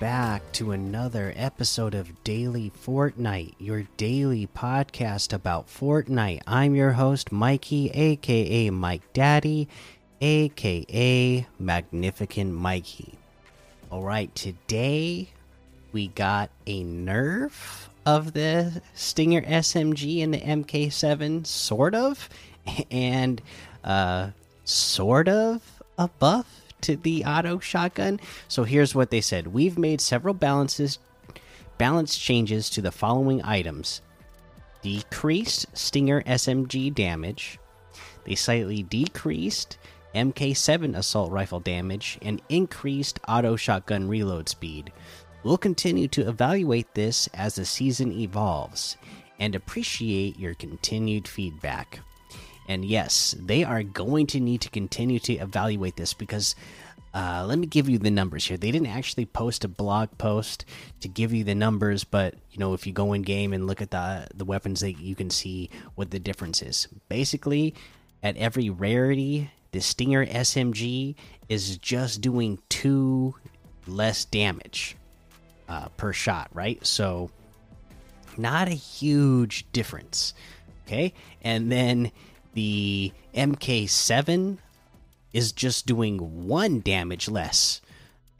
Back to another episode of Daily Fortnite, your daily podcast about Fortnite. I'm your host, Mikey, aka Mike Daddy, aka Magnificent Mikey. Alright, today we got a nerf of the Stinger SMG and the MK7, sort of, and uh, sort of a buff to the auto shotgun. So here's what they said: We've made several balances, balance changes to the following items: decreased Stinger SMG damage, they slightly decreased MK7 assault rifle damage, and increased auto shotgun reload speed. We'll continue to evaluate this as the season evolves and appreciate your continued feedback. And yes, they are going to need to continue to evaluate this because uh, let me give you the numbers here. They didn't actually post a blog post to give you the numbers, but you know if you go in game and look at the the weapons, that you can see what the difference is. Basically, at every rarity, the Stinger SMG is just doing two less damage uh, per shot, right? So not a huge difference. Okay, and then the MK7 is just doing one damage less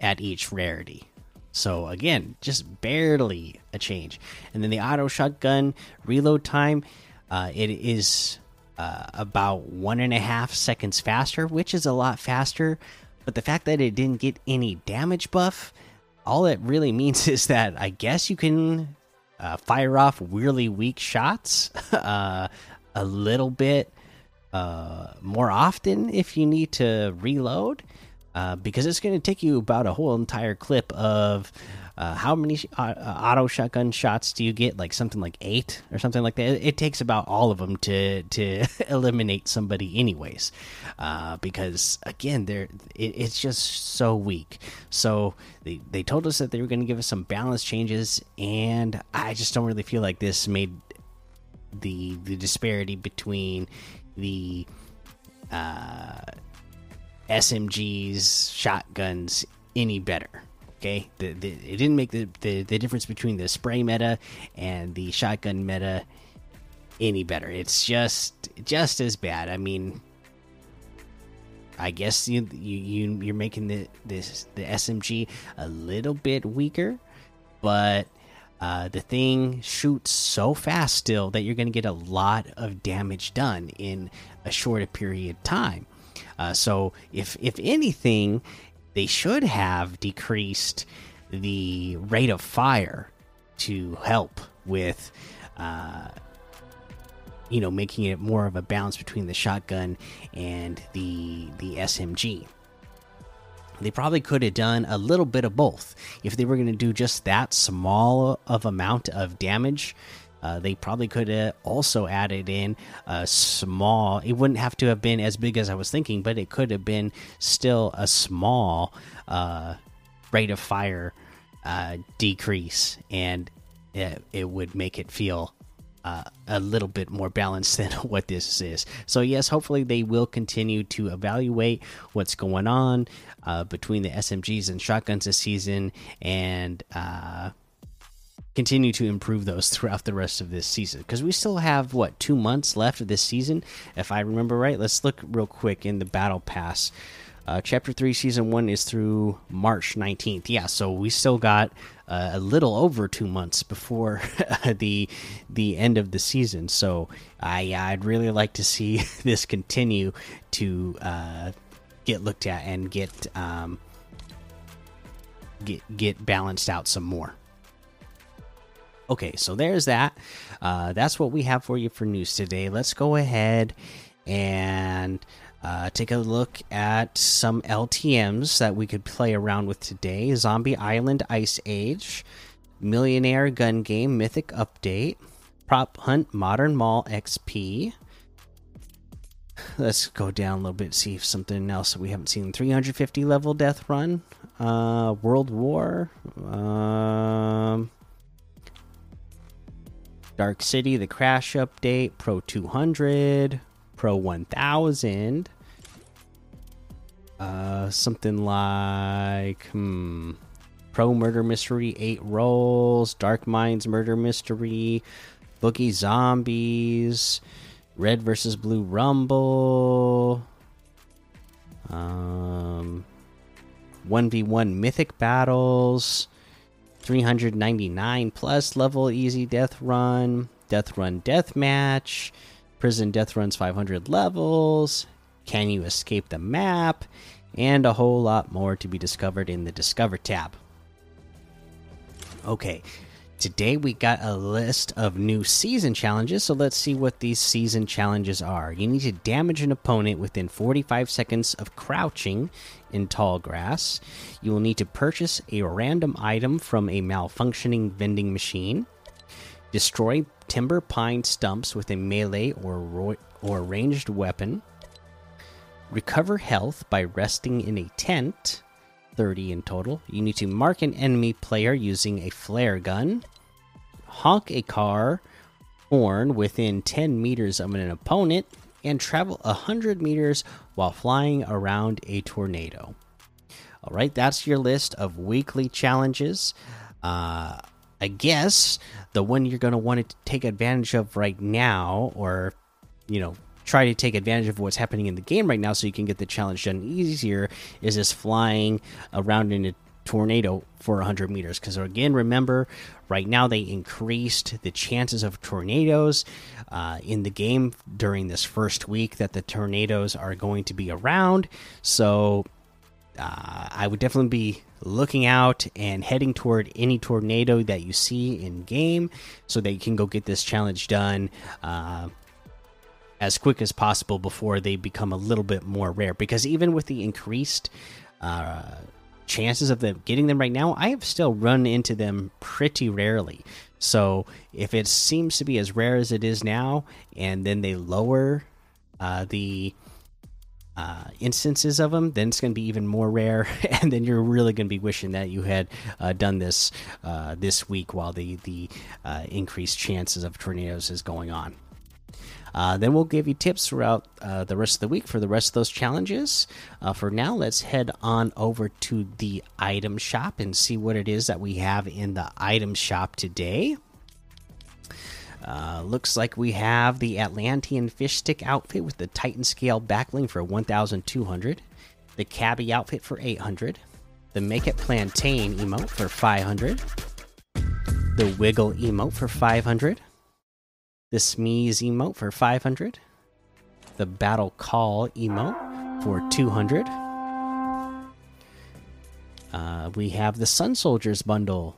at each rarity. So again, just barely a change. And then the auto shotgun reload time, uh, it is uh, about one and a half seconds faster, which is a lot faster. But the fact that it didn't get any damage buff, all it really means is that I guess you can uh, fire off really weak shots uh, a little bit uh, more often if you need to reload, uh, because it's going to take you about a whole entire clip of uh, how many uh, auto shotgun shots do you get? Like something like eight or something like that. It, takes about all of them to to eliminate somebody, anyways, uh, because again, they're it, it's just so weak. So they they told us that they were going to give us some balance changes, and I just don't really feel like this made the the disparity between the uh, SMGs, shotguns any better. Okay, the, the, it didn't make the, the the difference between the spray meta and the shotgun meta any better. It's just just as bad. I mean, I guess you you you're making the this the SMG a little bit weaker, but uh, the thing shoots so fast still that you're going to get a lot of damage done in a shorter period of time. Uh, so if if anything, they should have decreased the rate of fire to help with. Uh, you know, making it more of a balance between the shotgun and the the SMG. They probably could have done a little bit of both. If they were going to do just that small of amount of damage, uh, they probably could have also added in a small. It wouldn't have to have been as big as I was thinking, but it could have been still a small uh, rate of fire uh, decrease, and it, it would make it feel uh, a little bit more balanced than what this is. So yes, hopefully they will continue to evaluate what's going on uh, between the SMGs and shotguns this season, and uh, continue to improve those throughout the rest of this season. Because we still have what two months left of this season, if I remember right. Let's look real quick in the battle pass. Uh, chapter 3 season 1 is through march 19th yeah so we still got uh, a little over two months before the the end of the season. So i i'd really like to see this continue to uh, get looked at and get um, get get balanced out some more. Okay so there's that. Uh, that's what we have for you for news today. Let's go ahead and uh, take a look at some LTMs that we could play around with today Zombie Island Ice Age, Millionaire Gun Game Mythic Update, Prop Hunt Modern Mall XP. Let's go down a little bit, see if something else that we haven't seen. 350 level Death Run, uh, World War, um, Dark City, the Crash Update, Pro 200. Pro 1000. Uh, something like, hmm, Pro Murder Mystery, 8 rolls. Dark Minds Murder Mystery, Boogie Zombies, Red versus Blue Rumble, um, 1v1 Mythic Battles, 399 plus level Easy Death Run, Death Run Death Match, Prison Death Runs 500 levels, Can You Escape the Map, and a whole lot more to be discovered in the Discover tab. Okay, today we got a list of new season challenges, so let's see what these season challenges are. You need to damage an opponent within 45 seconds of crouching in tall grass. You will need to purchase a random item from a malfunctioning vending machine. Destroy timber pine stumps with a melee or, or ranged weapon. Recover health by resting in a tent. 30 in total. You need to mark an enemy player using a flare gun. Honk a car horn within 10 meters of an opponent. And travel 100 meters while flying around a tornado. All right, that's your list of weekly challenges. Uh, I guess the one you're going to want to take advantage of right now, or, you know, try to take advantage of what's happening in the game right now so you can get the challenge done easier, is this flying around in a tornado for 100 meters. Because, again, remember, right now they increased the chances of tornadoes uh, in the game during this first week that the tornadoes are going to be around. So, uh, I would definitely be looking out and heading toward any tornado that you see in game so that you can go get this challenge done uh, as quick as possible before they become a little bit more rare. Because even with the increased uh, chances of them getting them right now i have still run into them pretty rarely. So if it seems to be as rare as it is now and then they lower uh, the uh, instances of them, then it's going to be even more rare, and then you're really going to be wishing that you had uh, done this uh, this week while the the uh, increased chances of tornadoes is going on. Uh, then we'll give you tips throughout uh, the rest of the week for the rest of those challenges. for now, let's head on over to the item shop and see what it is that we have in the item shop today. Uh, looks like we have the Atlantean fish stick outfit with the Titan scale backbling for 1,200, the Cabbie outfit for 800, the Make It Plantain emote for 500, the Wiggle emote for 500, the Smeeze emote for 500, the Battle Call emote for 200. Uh, we have the Sun Soldiers bundle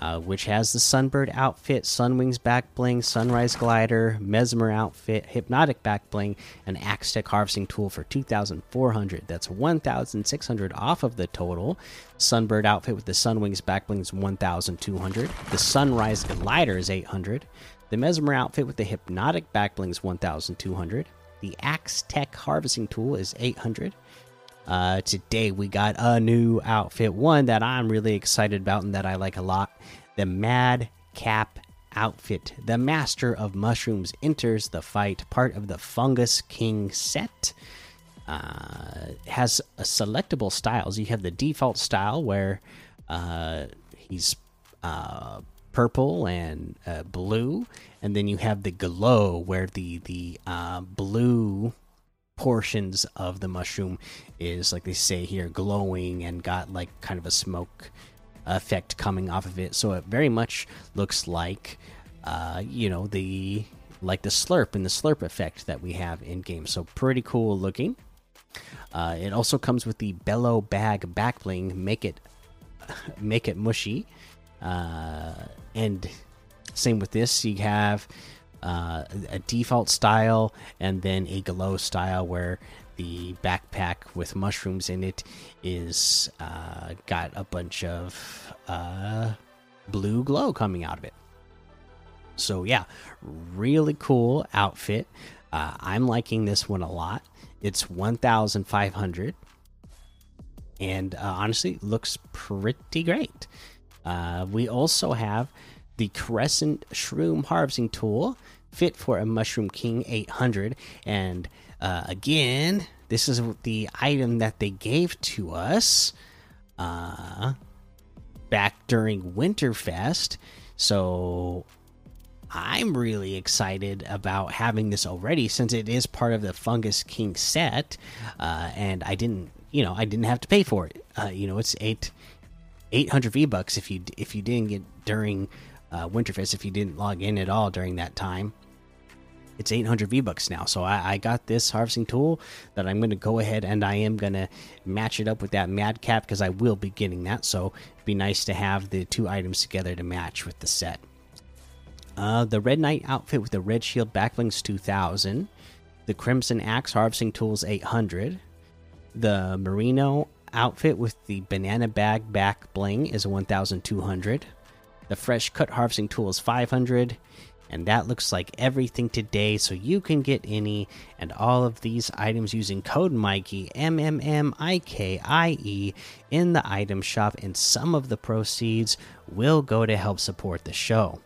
uh, which has the Sunbird outfit, Sunwings back bling, Sunrise glider, Mesmer outfit, Hypnotic back bling, and Axe Tech harvesting tool for 2,400. That's 1,600 off of the total. Sunbird outfit with the Sunwings back bling is 1,200. The Sunrise glider is 800. The Mesmer outfit with the Hypnotic back bling is 1,200. The Axe Tech harvesting tool is 800. Uh, today we got a new outfit, one that I'm really excited about and that I like a lot. The Mad Cap outfit. The Master of Mushrooms enters the fight, part of the Fungus King set. Uh, has a selectable styles. You have the default style where uh, he's uh, purple and uh, blue, and then you have the glow where the the uh, blue portions of the mushroom is like they say here glowing and got like kind of a smoke effect coming off of it. So it very much looks like uh you know the like the slurp and the slurp effect that we have in game. So pretty cool looking. Uh it also comes with the bellow bag back bling make it make it mushy. Uh and same with this you have uh, a default style and then a glow style where the backpack with mushrooms in it is uh, got a bunch of uh, blue glow coming out of it. So yeah, really cool outfit. Uh, I'm liking this one a lot. It's 1,500, and uh, honestly, looks pretty great. Uh, we also have the Crescent Shroom Harvesting Tool, fit for a Mushroom King 800. And uh, again, this is the item that they gave to us. Uh, back during Winterfest. So I'm really excited about having this already since it is part of the Fungus King set, uh, and I didn't, you know, I didn't have to pay for it. Uh, you know, it's eight eight hundred V bucks if you if you didn't get during uh, Winterfest if you didn't log in at all during that time. It's 800 V bucks now, so I, I, got this harvesting tool that I'm going to go ahead and I am going to match it up with that Madcap because I will be getting that. So it'd be nice to have the two items together to match with the set. Uh, the Red Knight outfit with the Red Shield Backblings 2000. The Crimson Axe Harvesting Tools 800. The Merino outfit with the Banana Bag Back Bling is 1200. The Fresh Cut Harvesting Tool is 500. And that looks like everything today, so you can get any and all of these items using code Mikey M M M I K I E in the item shop, and some of the proceeds will go to help support the show.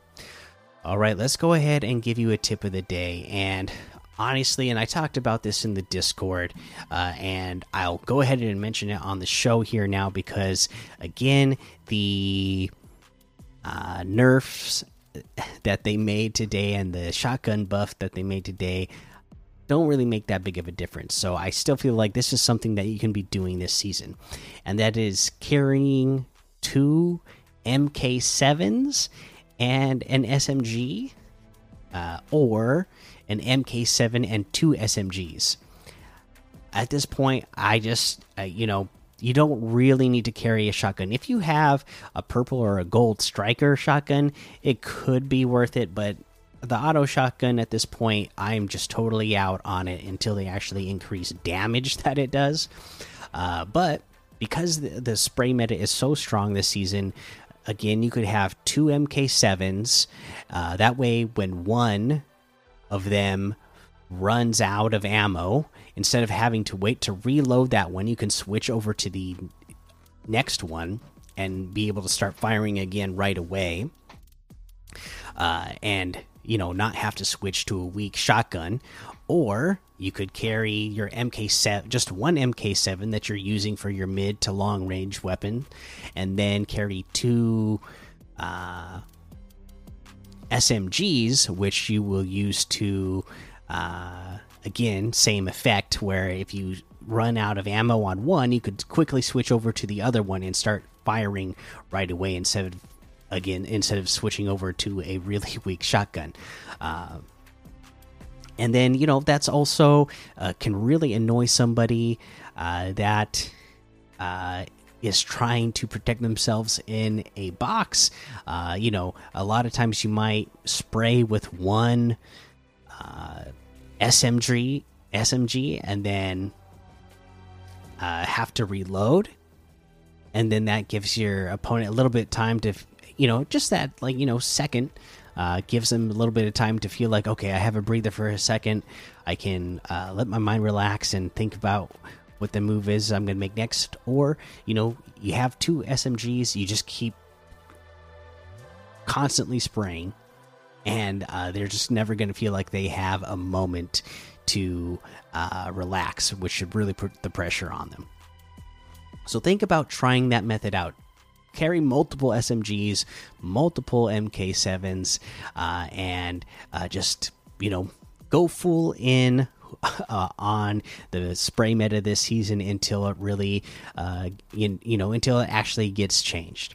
All right, let's go ahead and give you a tip of the day. And honestly, and I talked about this in the Discord, uh, and I'll go ahead and mention it on the show here now because, again, the uh, nerfs that they made today and the shotgun buff that they made today don't really make that big of a difference. So I still feel like this is something that you can be doing this season, and that is carrying two MK7s and an SMG, uh, or an MK7 and two SMGs. At this point, I just, uh, you know, you don't really need to carry a shotgun. If you have a purple or a gold striker shotgun, it could be worth it, but the auto shotgun at this point, I'm just totally out on it until they actually increase damage that it does. Uh, but because the, the, spray meta is so strong this season, again, you could have two MK7s. Uh, that way, when one of them runs out of ammo, instead of having to wait to reload that one, you can switch over to the next one and be able to start firing again right away. Uh, and you know, not have to switch to a weak shotgun, or you could carry your MK7, just one MK7 that you're using for your mid to long range weapon, and then carry two uh, SMGs, which you will use to, uh, again, same effect, where if you run out of ammo on one, you could quickly switch over to the other one and start firing right away instead of again instead of switching over to a really weak shotgun. Uh, and then you know that's also uh, can really annoy somebody uh, that uh, is trying to protect themselves in a box. Uh, you know, a lot of times you might spray with one SMG, SMG, and then uh, have to reload, and then that gives your opponent a little bit time to, you know, just that like you know second uh, gives them a little bit of time to feel like, okay, I have a breather for a second. I can uh, let my mind relax and think about what the move is I'm going to make next. Or, you know, you have two SMGs, you just keep constantly spraying, and uh, they're just never going to feel like they have a moment to uh, relax, which should really put the pressure on them. So think about trying that method out carry multiple SMGs, multiple MK7s, uh, and uh, just you know go full in uh, on the spray meta this season until it really, uh, in, you know, until it actually gets changed.